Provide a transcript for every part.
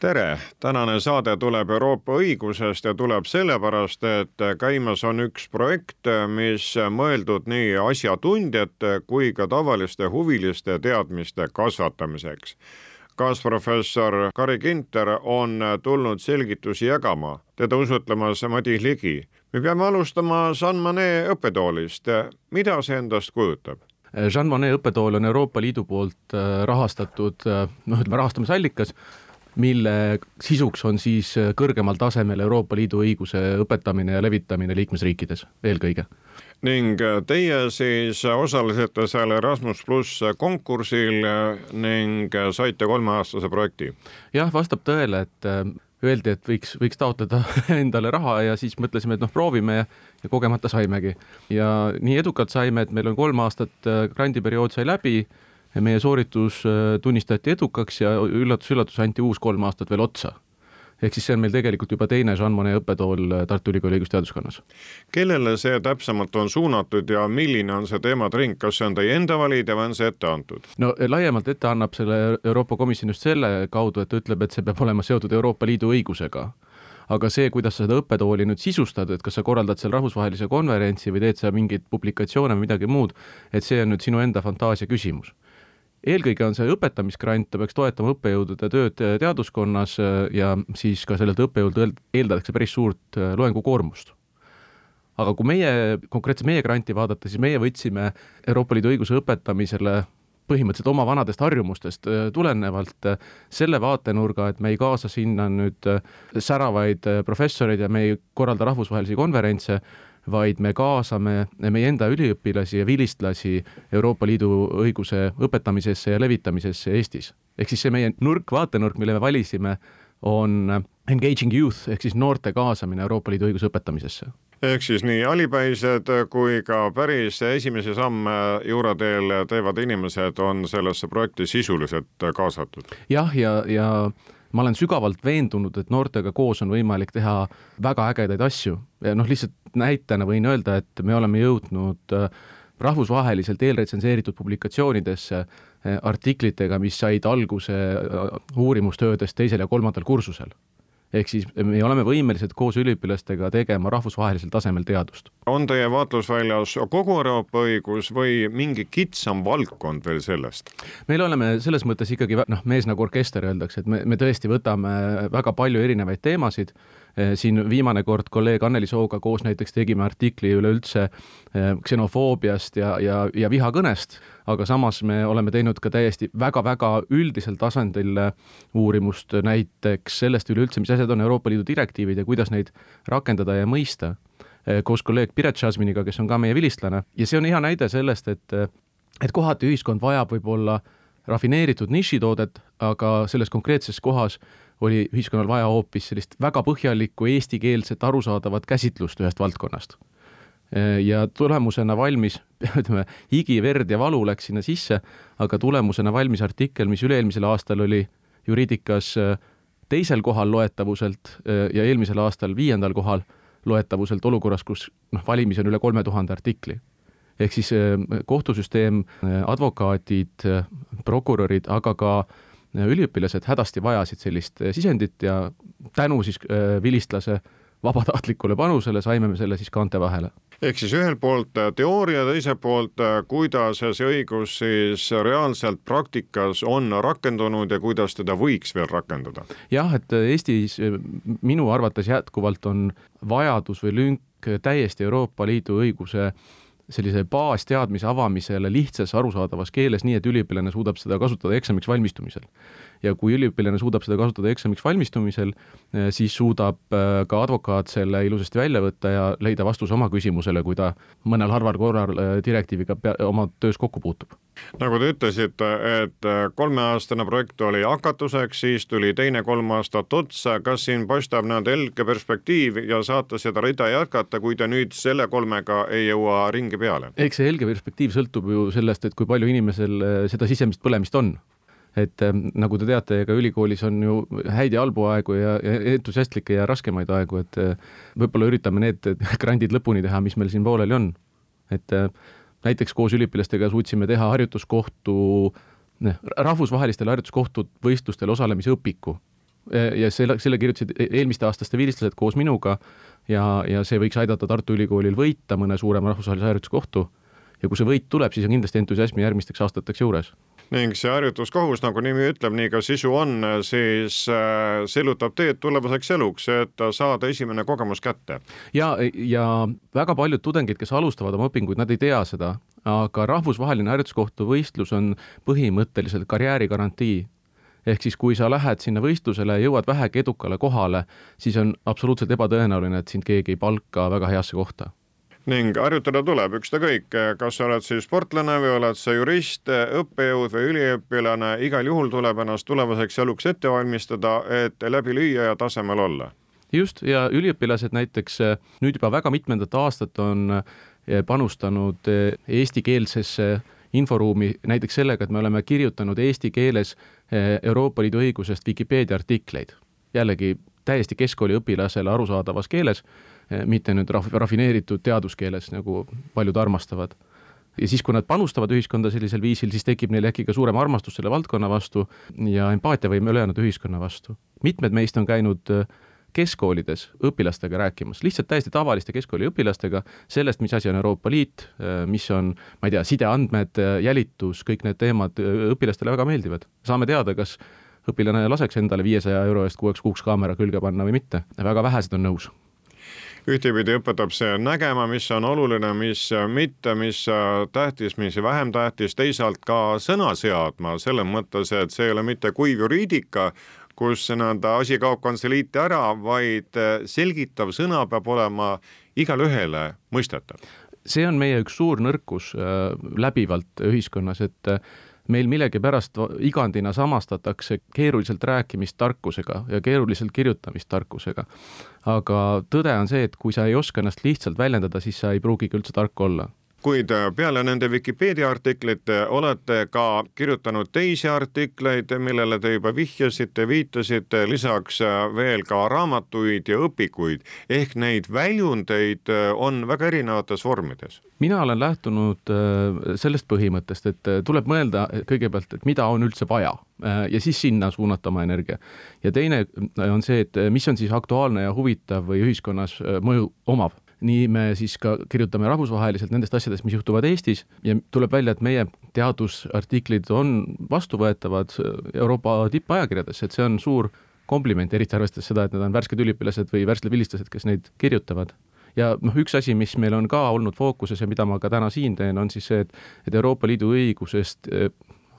tere, tänane saade tuleb Euroopa õigusest ja tuleb sellepärast, et käimas on üks projekt, mis mõeldud nii asjatundjate kui ka tavaliste huviliste teadmiste kasvatamiseks. kaasprofessor Kari Kinter on tulnud selgitusi jagama, teda usutlemas Madis Ligi. me peame alustama San Manet õppetoolist, mida see endast kujutab? Jean Monnet õppetool on Euroopa Liidu poolt rahastatud noh, ütleme rahastamisallikas mille sisuks on siis kõrgemal tasemel Euroopa Liidu õiguse õpetamine ja levitamine liikmesriikides eelkõige. ning teie siis osalesite seal Erasmus pluss konkursil ning saite kolmeaastase projekti? jah, vastab tõele, et äh, öeldi, et võiks, võiks taotleda endale raha ja siis mõtlesime, et noh, proovime ja, ja kogemata saimegi. ja nii edukalt saime, et meil on kolm aastat äh, grandiperiood sai läbi meie sooritus äh, tunnistati edukaks ja üllatus-üllatus, anti uus kolm aastat veel otsa ehk siis see on meil tegelikult juba teine Jean Monnet õppetool äh, Tartu Ülikooli õigusteaduskonnas. kellele see täpsemalt on suunatud ja milline on see teemade ring, kas see on teie enda valida või on see ette antud? no äh, laiemalt ette annab selle Euroopa Komisjon just selle kaudu, et ta ütleb, et see peab olema seotud Euroopa Liidu õigusega aga see, kuidas sa seda õppetooli nüüd sisustad, et kas sa korraldad seal rahvusvahelise konverentsi või teed sa mingeid publikatsioone või midagi muud, et see on nüüd sinu enda fantaasia küsimus eelkõige on see õpetamisgrant, ta peaks toetama õppejõudude tööd teaduskonnas äh, ja siis ka sellelt õppejõult eeldatakse päris suurt äh, loengukoormust. aga kui meie, konkreetselt meie granti vaadata, siis meie võtsime Euroopa Liidu õiguse õpetamisele põhimõtteliselt oma vanadest harjumustest äh, tulenevalt selle vaatenurga, et me ei kaasa sinna nüüd säravaid professoreid ja me ei korralda rahvusvahelisi konverentse, vaid me kaasame meie enda üliõpilasi ja vilistlasi Euroopa Liidu õiguse õpetamisesse ja levitamisesse Eestis. ehk siis see meie nurk, vaatenurk, mille me valisime, on engaging youth ehk siis noorte kaasamine Euroopa Liidu õiguse õpetamisesse ehk siis nii alipäised kui ka päris esimese samme juurateel teevad inimesed on sellesse projekti sisuliselt kaasatud? jah, ja, ja, ja ma olen sügavalt veendunud, et noortega koos on võimalik teha väga ägedaid asju. noh, lihtsalt näitena võin öelda, et me oleme jõudnud äh, rahvusvaheliselt eelretsenseeritud publikatsioonidesse äh, artiklitega, mis said alguse äh, uurimustöödest teisel ja kolmandal kursusel ehk siis me oleme võimelised koos üliõpilastega tegema rahvusvahelisel tasemel teadust. on teie vaatlusväljas kogu Euroopa õigus või mingi kitsam valdkond veel sellest? meil oleme selles mõttes ikkagi noh, mees nagu orkester öeldakse, et me, me tõesti võtame väga palju erinevaid teemasid siin viimane kord kolleeg Anneli Sooga koos näiteks tegime artikli üleüldse eh, ksenofoobiast ja, ja, ja vihakõnest, aga samas me oleme teinud ka täiesti väga-väga üldisel tasandil eh, uurimust näiteks sellest üleüldse, mis asjad on Euroopa Liidu direktiivid ja kuidas neid rakendada ja mõista koos kolleeg Piret Šasminiga, kes on ka meie vilistlane. Ja see on hea näide sellest, et et kohati ühiskond vajab võib-olla rafineeritud nišitoodet, aga selles konkreetses kohas oli ühiskonnal vaja hoopis sellist väga põhjalikku eestikeelset arusaadavat käsitlust ühest valdkonnast. ja tulemusena valmis, ütleme, higi, verd ja valu läks sinna sisse, aga tulemusena valmis artikkel, mis üle-eelmisel aastal oli juriidikas äh, teisel kohal loetavuselt äh, ja eelmisel aastal viiendal kohal loetavuselt olukorras, kus noh, valimisi on üle kolme tuhande artikli ehk siis äh, kohtusüsteem, advokaadid, prokurörid, aga ka üliõpilased hädasti vajasid sellist eh, sisendit ja tänu siis eh, vilistlase vabatahtlikule panusele saime me selle siis kaante vahele ehk siis ühelt poolt eh, teooria, teiselt poolt kuidas see õigus siis reaalselt praktikas on rakendunud ja kuidas teda võiks veel rakendada? jah, et Eestis minu arvates jätkuvalt on vajadus või lünk täiesti Euroopa Liidu õiguse sellise baasteadmise avamisele lihtsas arusaadavas keeles, nii et üliõpilane suudab seda kasutada eksamiks valmistumisel. ja kui üliõpilane suudab seda kasutada eksamiks valmistumisel, siis suudab ka advokaat selle ilusasti välja võtta ja leida vastuse oma küsimusele, kui ta mõnel harval korral direktiiviga pea, oma töös kokku puutub nagu te ütlesite, et kolmeaastane projekt oli hakatuseks, siis tuli teine kolm aastat otsa, kas siin paistab nii-öelda helge perspektiiv ja saate seda rida jätkata, kui te nüüd selle kolmega ei jõua ringi peale? eks see helge perspektiiv sõltub ju sellest, et kui palju inimesel eh, seda sisemist põlemist on et äh, nagu te teate, ega ülikoolis on ju häid ja halbu aegu ja, ja entusiastlikke ja raskemaid aegu, et äh, võib-olla üritame need grandid lõpuni teha, mis meil siin pooleli on. et äh, näiteks koos üliõpilastega suutsime teha harjutuskohtu, noh, rahvusvahelistel harjutuskohtu võistlustel osalemise õpiku. ja selle, selle kirjutasid e-, eelmiste aastaste vilistlased koos minuga ja, ja see võiks aidata Tartu Ülikoolil võita mõne suurema rahvusvahelise harjutuskohtu. ja kui see võit tuleb, siis on kindlasti entusiasmi järgmisteks aastateks juures ning see harjutuskohus, nagu nimi ütleb, nii ka sisu on, siis äh, sillutab teed tulevaseks eluks, et saada esimene kogemus kätte. ja, ja väga paljud tudengid, kes alustavad oma õpinguid, nad ei tea seda, aga rahvusvaheline harjutuskohtu võistlus on põhimõtteliselt karjäärigarantii ehk siis, kui sa lähed sinna võistlusele ja jõuad vähegi edukale kohale, siis on absoluutselt ebatõenäoline, et sind keegi ei palka väga heasse kohta ning harjutada tuleb ükskõik, kas sa oled siis sportlane või oled sa jurist, õppejõud või üliõpilane, igal juhul tuleb ennast tulevaseks eluks ette valmistada, et läbi lüüa ja tasemel olla. just, ja üliõpilased näiteks nüüd juba väga mitmendat aastat on panustanud eestikeelsesse inforuumi näiteks sellega, et me oleme kirjutanud eesti keeles Euroopa Liidu õigusest Vikipeedia artikleid. jällegi täiesti keskkooliõpilasele arusaadavas keeles Eh, mitte nüüd raf-, rafineeritud teaduskeeles, nagu paljud armastavad. ja siis, kui nad panustavad ühiskonda sellisel viisil, siis tekib neil äkki ka suurem armastus selle valdkonna vastu ja empaatiavõime ülejäänud ühiskonna vastu. mitmed meist on käinud eh, keskkoolides õpilastega rääkimas, lihtsalt täiesti tavaliste keskkooli õpilastega sellest, mis asi on Euroopa Liit, mis on, ma ei tea, sideandmed, jälitus, kõik need teemad õpilastele väga meeldivad. saame teada, kas õpilane laseks endale viiesaja euro eest kuueks kuuks kaamera külge panna või mitte, väga vähesed on nõus. Ühtepidi õpetab see nägema, mis on oluline, mis mitte, mis tähtis, mis vähem tähtis, teisalt ka sõna seadma, selles mõttes, et see ei ole mitte kuiv juriidika, kus nii-öelda asi kaob kantseliiti ära, vaid selgitav sõna peab olema igale ühele mõistetav. see on meie üks suur nõrkus äh, läbivalt ühiskonnas, et äh, meil millegipärast igandina samastatakse keeruliselt rääkimist tarkusega ja keeruliselt kirjutamist tarkusega. aga tõde on see, et kui sa ei oska ennast lihtsalt väljendada, siis sa ei pruugigi üldse tark olla kuid äh, peale nende Vikipeedia artiklite olete ka kirjutanud teisi artikleid, millele te juba vihjasite, viitasite, lisaks äh, veel ka raamatuid ja õpikuid, ehk neid väljundeid äh, on väga erinevates vormides. mina olen lähtunud sellest põhimõttest, et tuleb mõelda kõigepealt, et mida on üldse vaja ja siis sinna suunata oma energia. ja teine on see, et mis on siis aktuaalne ja huvitav või ühiskonnas mõju omav nii me siis ka kirjutame rahvusvaheliselt nendest asjadest, mis juhtuvad Eestis. Ja tuleb välja, et meie teadusartiklid on vastuvõetavad Euroopa tippajakirjadesse, et see on suur kompliment, eriti arvestades seda, et need on värsked üliõpilased või värsked vilistlased, kes neid kirjutavad. Ja noh, üks asi, mis meil on ka olnud fookuses ja mida ma ka täna siin teen, on siis see, et, et Euroopa Liidu õigusest eh,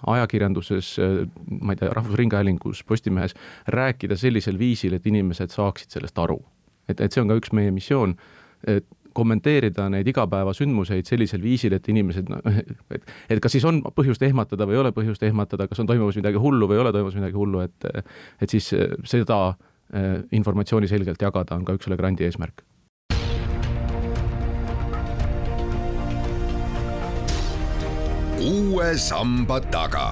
ajakirjanduses, eh, ma ei tea, Rahvusringhäälingus, Postimehes rääkida sellisel viisil, et inimesed saaksid sellest aru. et, et see on ka üks meie missioon kommenteerida neid igapäevasündmuseid sellisel viisil, et inimesed noh, et, et kas siis on põhjust ehmatada või ei ole põhjust ehmatada, kas on toimumas midagi hullu või ei ole toimumas midagi hullu, et et siis seda eh, informatsiooni selgelt jagada on ka üks selle grandi eesmärk. uue samba taga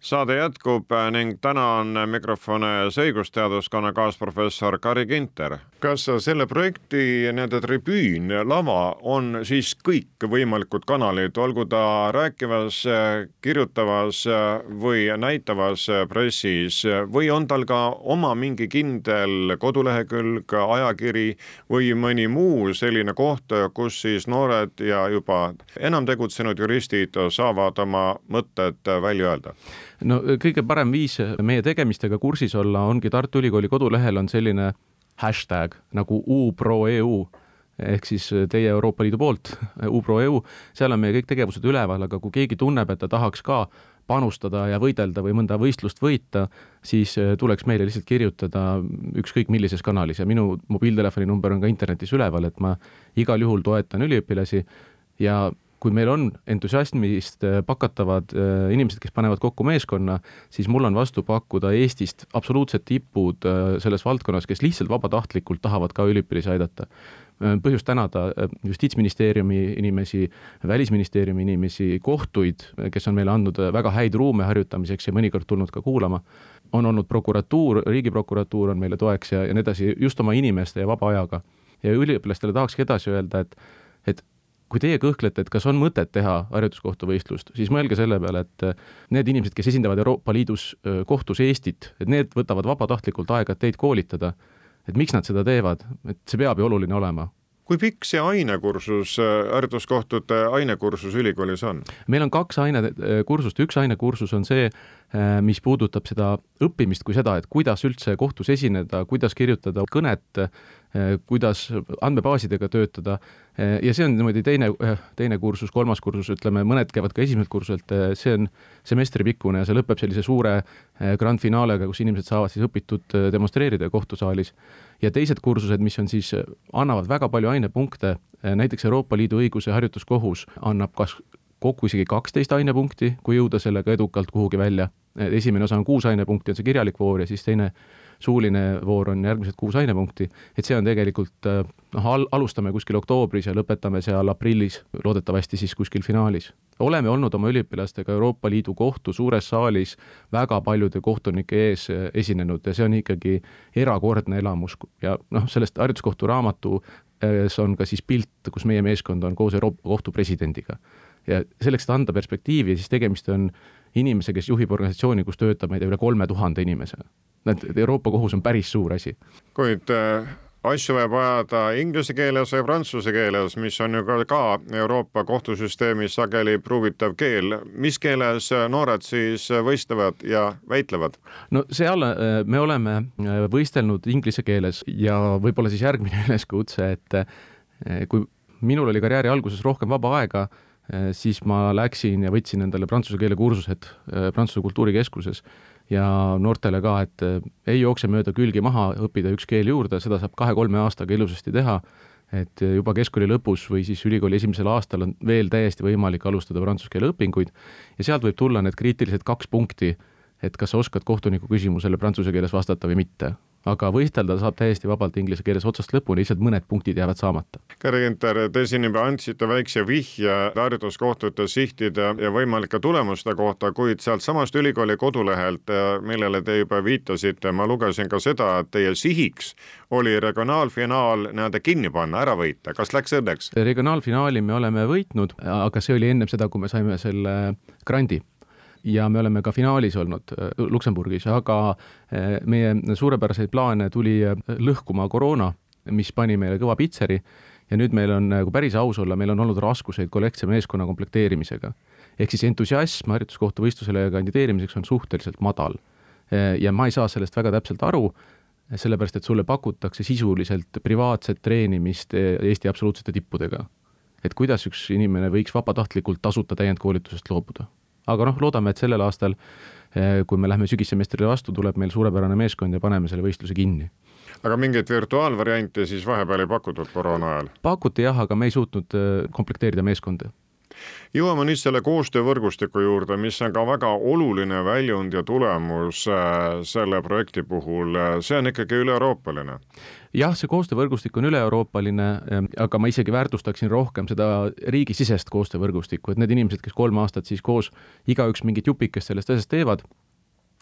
saade jätkub ning täna on mikrofoni ees õigusteaduskonna kaasprofessor Kari Ginter. kas selle projekti nii-öelda tribüün, lava on siis kõik võimalikud kanalid, olgu ta rääkivas, kirjutavas või näitavas pressis või on tal ka oma mingi kindel kodulehekülg, ajakiri või mõni muu selline koht, kus siis noored ja juba enam tegutsenud juristid saavad oma mõtted välja öelda? No kõige parem viis meie tegemistega kursis olla ongi Tartu Ülikooli kodulehel on selline hashtag nagu uproeu ehk siis teie Euroopa Liidu poolt, UPRO EU, seal on meie kõik tegevused üleval, aga kui keegi tunneb, et ta tahaks ka panustada ja võidelda või mõnda võistlust võita, siis tuleks meile lihtsalt kirjutada ükskõik millises kanalis. Ja minu mobiiltelefoni number on ka internetis üleval, et ma igal juhul toetan üliõpilasi ja kui meil on entusiasmist äh, pakatavad äh, inimesed, kes panevad kokku meeskonna, siis mul on vastu pakkuda Eestist absoluutsed tipud äh, selles valdkonnas, kes lihtsalt vabatahtlikult tahavad ka üliõpilasi aidata. põhjust tänada Justiitsministeeriumi inimesi, Välisministeeriumi inimesi, kohtuid, kes on meile andnud väga häid ruume harjutamiseks ja mõnikord tulnud ka kuulama. on olnud prokuratuur, riigiprokuratuur on meile toeks ja, ja nii edasi, just oma inimeste ja vaba ajaga. ja üliõpilastele tahakski edasi öelda, et, et kui teie kõhklete, et kas on mõtet teha harjutuskohtuvõistlust, siis mõelge selle peale, et äh, need inimesed, kes esindavad Euroopa Liidus äh, kohtus Eestit, et need võtavad vabatahtlikult aega, et teid koolitada. et miks nad seda teevad, et see peab ju oluline olema kui pikk see ainekursus, äh, harjutuskohtute ainekursus ülikoolis on? meil on kaks ainekursust, üks ainekursus on see, mis puudutab seda õppimist kui seda, et kuidas üldse kohtus esineda, kuidas kirjutada kõnet, Eh, kuidas andmebaasidega töötada eh, ja see on niimoodi teine, eh, teine kursus, kolmas kursus, ütleme, mõned käivad ka esimeselt kursuselt, see on semestripikkune ja see lõpeb sellise suure grand finaalega, kus inimesed saavad siis õpitut demonstreerida kohtusaalis. ja teised kursused, mis on siis, annavad väga palju ainepunkte, näiteks Euroopa Liidu õiguse harjutuskohus annab kas kokku isegi kaksteist ainepunkti, kui jõuda sellega edukalt kuhugi välja. esimene osa on kuus ainepunkti, on see kirjalik voor ja siis teine suuline voor on järgmised kuus ainepunkti, et see on tegelikult äh, noh, al-, alustame kuskil oktoobris ja lõpetame seal aprillis, loodetavasti siis kuskil finaalis. oleme olnud oma üliõpilastega Euroopa Liidu kohtu suures saalis väga paljude kohtunike ees äh, esinenud ja see on ikkagi erakordne elamus ja noh, sellest hariduskohtu raamatu see on ka siis pilt, kus meie meeskond on koos Euroopa Kohtu presidendiga. Ja selleks, et anda perspektiivi, siis tegemist on inimese, kes juhib organisatsiooni, kus töötab, ma ei tea, üle kolme tuhande inimese et Euroopa Kohus on päris suur asi. kuid äh, asju võib ajada inglise keeles või prantsuse keeles, mis on ju ka, ka Euroopa kohtusüsteemis sageli pruugitav keel. mis keeles noored siis võistlevad ja väitlevad? no seal äh, me oleme äh, võistelnud inglise keeles ja võib-olla siis järgmine üleskutse, et kui minul oli karjääri alguses rohkem vaba aega, siis ma läksin ja võtsin endale prantsuse keele kursused Prantsuse Kultuurikeskuses ja noortele ka, et eh, ei jookse mööda külgi maha, õppida üks keel juurde, seda saab kahe-kolme aastaga ilusasti teha, et juba keskkooli lõpus või siis ülikooli esimesel aastal on veel täiesti võimalik alustada prantsuse keele õpinguid ja sealt võib tulla need kriitilised kaks punkti, et kas sa oskad kohtuniku küsimusele prantsuse keeles vastata või mitte aga võistelda saab täiesti vabalt inglise keeles otsast lõpuni, lihtsalt mõned punktid jäävad saamata. Kari Ginter, te siin juba andsite väikse vihje hariduskohtute sihtide ja võimalike tulemuste kohta, kuid sealtsamast ülikooli kodulehelt, millele te juba viitasite, ma lugesin ka seda, et teie sihiks oli regionaalfinaal nii-öelda kinni panna, ära võita, kas läks õnneks? regionaalfinaali me oleme võitnud, aga see oli ennem seda, kui me saime selle grandi ja me oleme ka finaalis olnud äh, Luksemburgis, aga äh, meie suurepäraseid plaane tuli äh, lõhkuma koroona, mis pani meile kõva pitseri ja nüüd meil on, kui päris aus olla, meil on olnud raskuseid kollektsia meeskonna komplekteerimisega. ehk siis entusiasm harjutuskohtuvõistlusele kandideerimiseks on suhteliselt madal. ja ma ei saa sellest väga täpselt aru, sellepärast et sulle pakutakse sisuliselt privaatset treenimist Eesti absoluutsete tippudega. et kuidas üks inimene võiks vabatahtlikult tasuta täiendkoolitusest loobuda aga noh, loodame, et sellel aastal, eh, kui me läheme sügissemestrile vastu, tuleb meil suurepärane meeskond ja paneme selle võistluse kinni aga mingeid virtuaalvariante siis vahepeal ei pakutud koroona ajal? pakuti jah, aga me ei suutnud eh, komplekteerida meeskonda jõuame nüüd selle koostöövõrgustiku juurde, mis on ka väga oluline väljund ja tulemus äh, selle projekti puhul, see on ikkagi üle-euroopaline. jah, see koostöövõrgustik on üle-euroopaline, ähm, aga ma isegi väärtustaksin rohkem seda riigisisest koostöövõrgustikku, et need inimesed, kes kolm aastat siis koos igaüks mingit jupikest sellest asjast teevad,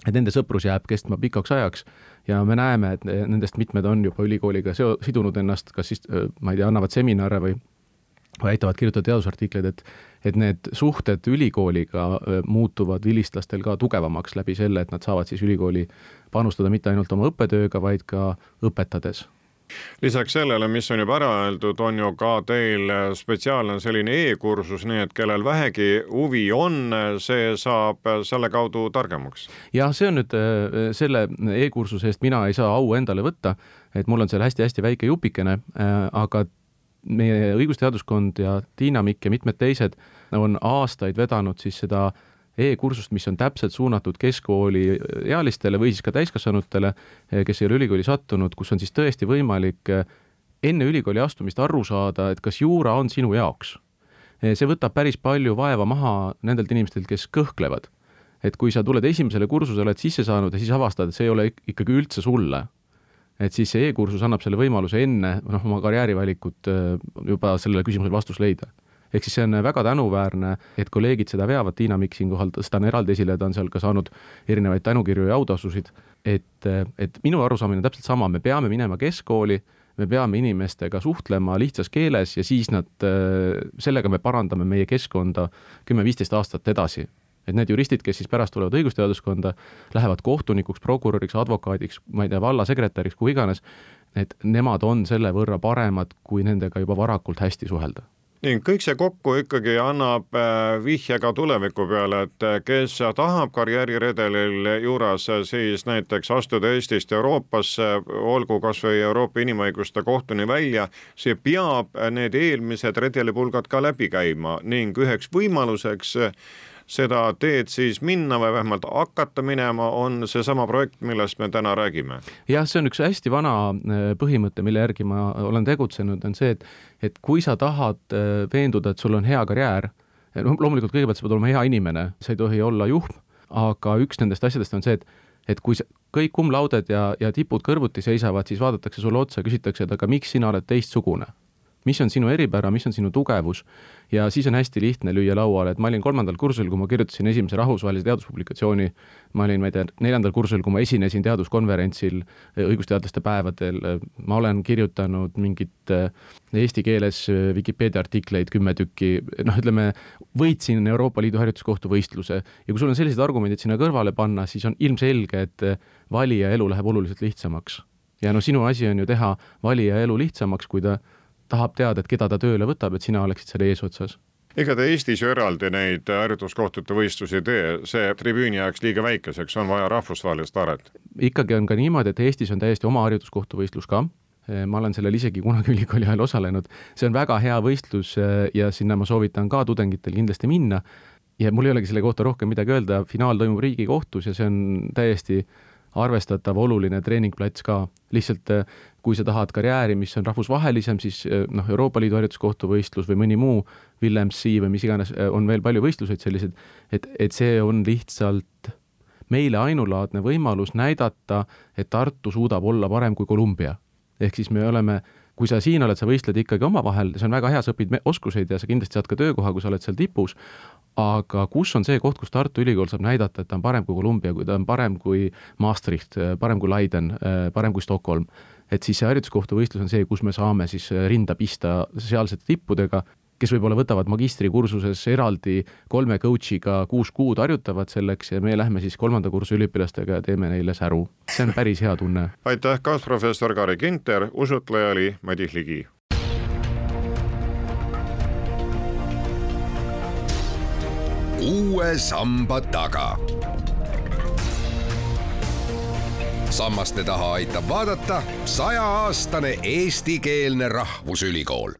et nende sõprus jääb kestma pikaks ajaks ja me näeme, et nendest mitmed on juba ülikooliga seo-, sidunud ennast, kas siis ma ei tea, annavad seminare või aitavad kirjutada teadusartikleid, et et need suhted ülikooliga muutuvad vilistlastel ka tugevamaks läbi selle, et nad saavad siis ülikooli panustada mitte ainult oma õppetööga, vaid ka õpetades lisaks sellele, mis on juba ära öeldud, on ju ka teil spetsiaalne selline e-kursus, nii et kellel vähegi huvi on, see saab selle kaudu targemaks. jah, see on nüüd selle e-kursuse eest mina ei saa au endale võtta, et mul on seal hästi-hästi väike jupikene, aga meie õigusteaduskond ja Tiina Mikk ja mitmed teised on aastaid vedanud siis seda e-kursust, mis on täpselt suunatud keskkooliealistele või siis ka täiskasvanutele, kes ei ole ülikooli sattunud, kus on siis tõesti võimalik enne ülikooli astumist aru saada, et kas juura on sinu jaoks. see võtab päris palju vaeva maha nendelt inimestelt, kes kõhklevad. et kui sa tuled esimesele kursusele, oled sisse saanud ja siis avastad, et see ei ole ikkagi üldse sulle, et siis see e-kursus annab selle võimaluse enne noh, oma karjäärivalikut juba sellele küsimusele vastust leida. Ehk siis see on väga tänuväärne, et kolleegid seda veavad, Tiina Mikk siinkohal tõstan eraldi esile, ta on seal ka saanud erinevaid tänukirju ja autasusid, et, et minu arusaamine on täpselt sama, me peame minema keskkooli, me peame inimestega suhtlema lihtsas keeles ja siis nad, sellega me parandame meie keskkonda kümme-viisteist aastat edasi et need juristid, kes siis pärast tulevad õigusteaduskonda, lähevad kohtunikuks, prokuröriks, advokaadiks, ma ei tea, vallasekretäriks, kuhu iganes, et nemad on selle võrra paremad, kui nendega juba varakult hästi suhelda. Ning kõik see kokku ikkagi annab äh, vihje ka tuleviku peale, et äh, kes tahab karjääriredelil juuras äh, siis näiteks astuda Eestist Euroopasse, olgu kas või Euroopa Inimõiguste Kohtuni välja, see peab need eelmised redelipulgad ka läbi käima. Ning üheks võimaluseks seda teed siis minna või vähemalt hakata minema, on seesama projekt, millest me täna räägime. jah, see on üks hästi vana äh, põhimõte, mille järgi ma olen tegutsenud, on see, et, et kui sa tahad äh, veenduda, et sul on hea karjäär, noh, loomulikult kõigepealt sa pead olema hea inimene, sa ei tohi olla juhm, aga üks nendest asjadest on see, et et kui kõik kumlauded ja, ja tipud kõrvuti seisavad, siis vaadatakse sulle otsa, küsitakse, et aga miks sina oled teistsugune mis on sinu eripära, mis on sinu tugevus? Ja siis on hästi lihtne lüüa lauale, et ma olin kolmandal kursusel, kui ma kirjutasin esimese rahvusvahelise teaduspublikatsiooni, ma olin, ma ei tea, neljandal kursusel, kui ma esinesin teaduskonverentsil eh, õigusteadlaste päevadel, ma olen kirjutanud mingit eh, eesti keeles eh, Vikipeedia artikleid kümme tükki, noh, ütleme, võitsin Euroopa Liidu harjutuskohtu võistluse. Ja kui sul on sellised argumendid sinna kõrvale panna, siis on ilmselge, et valija elu läheb oluliselt lihtsamaks. ja no sinu asi on ju teha valija elu lihtsamaks, kui ta tahab teada, et keda ta tööle võtab, et sina oleksid seal eesotsas? Ega te Eestis ju eraldi neid harjutuskohtute võistlusi ei tee, see tribüüni jääks liiga väikeseks, on vaja rahvusvahelist aret. ikkagi on ka niimoodi, et Eestis on täiesti oma harjutuskohtuvõistlus ka, ma olen sellel isegi kunagi ülikooli ajal osalenud, see on väga hea võistlus ja sinna ma soovitan ka tudengitel kindlasti minna. Ja mul ei olegi selle kohta rohkem midagi öelda, finaal toimub Riigikohtus ja see on täiesti arvestatav oluline treeningplats ka. lihtsalt kui sa tahad karjääri, mis on rahvusvahelisem, siis eh, noh, Euroopa Liidu harjutuskohtu võistlus või mõni muu, Willems C või mis iganes, eh, on veel palju võistluseid selliseid, et, et see on lihtsalt meile ainulaadne võimalus näidata, et Tartu suudab olla parem kui Kolumbia. ehk siis me oleme kui sa siin oled, sa võistled ikkagi omavahel, see on väga hea, sa õpid oskuseid ja sa kindlasti saad ka töökoha, kui sa oled seal tipus, aga kus on see koht, kus Tartu Ülikool saab näidata, et ta on parem kui Kolumbia, kui ta on parem kui Maastricht, parem kui Leiden, parem kui Stockholm? Et siis see harjutuskohtu võistlus on see, kus me saame siis rinda pista sealsete tippudega, kes võib-olla võtavad magistrikursuses eraldi kolme coach'iga kuus kuud harjutavad selleks ja me lähme siis kolmanda kursuse üliõpilastega ja teeme neile säru. see on päris hea tunne. aitäh, kaasprofessor Kari Ginter, usutleja oli Madis Ligi. uue samba taga sammaste taha aitab vaadata sajaaastane eestikeelne rahvusülikool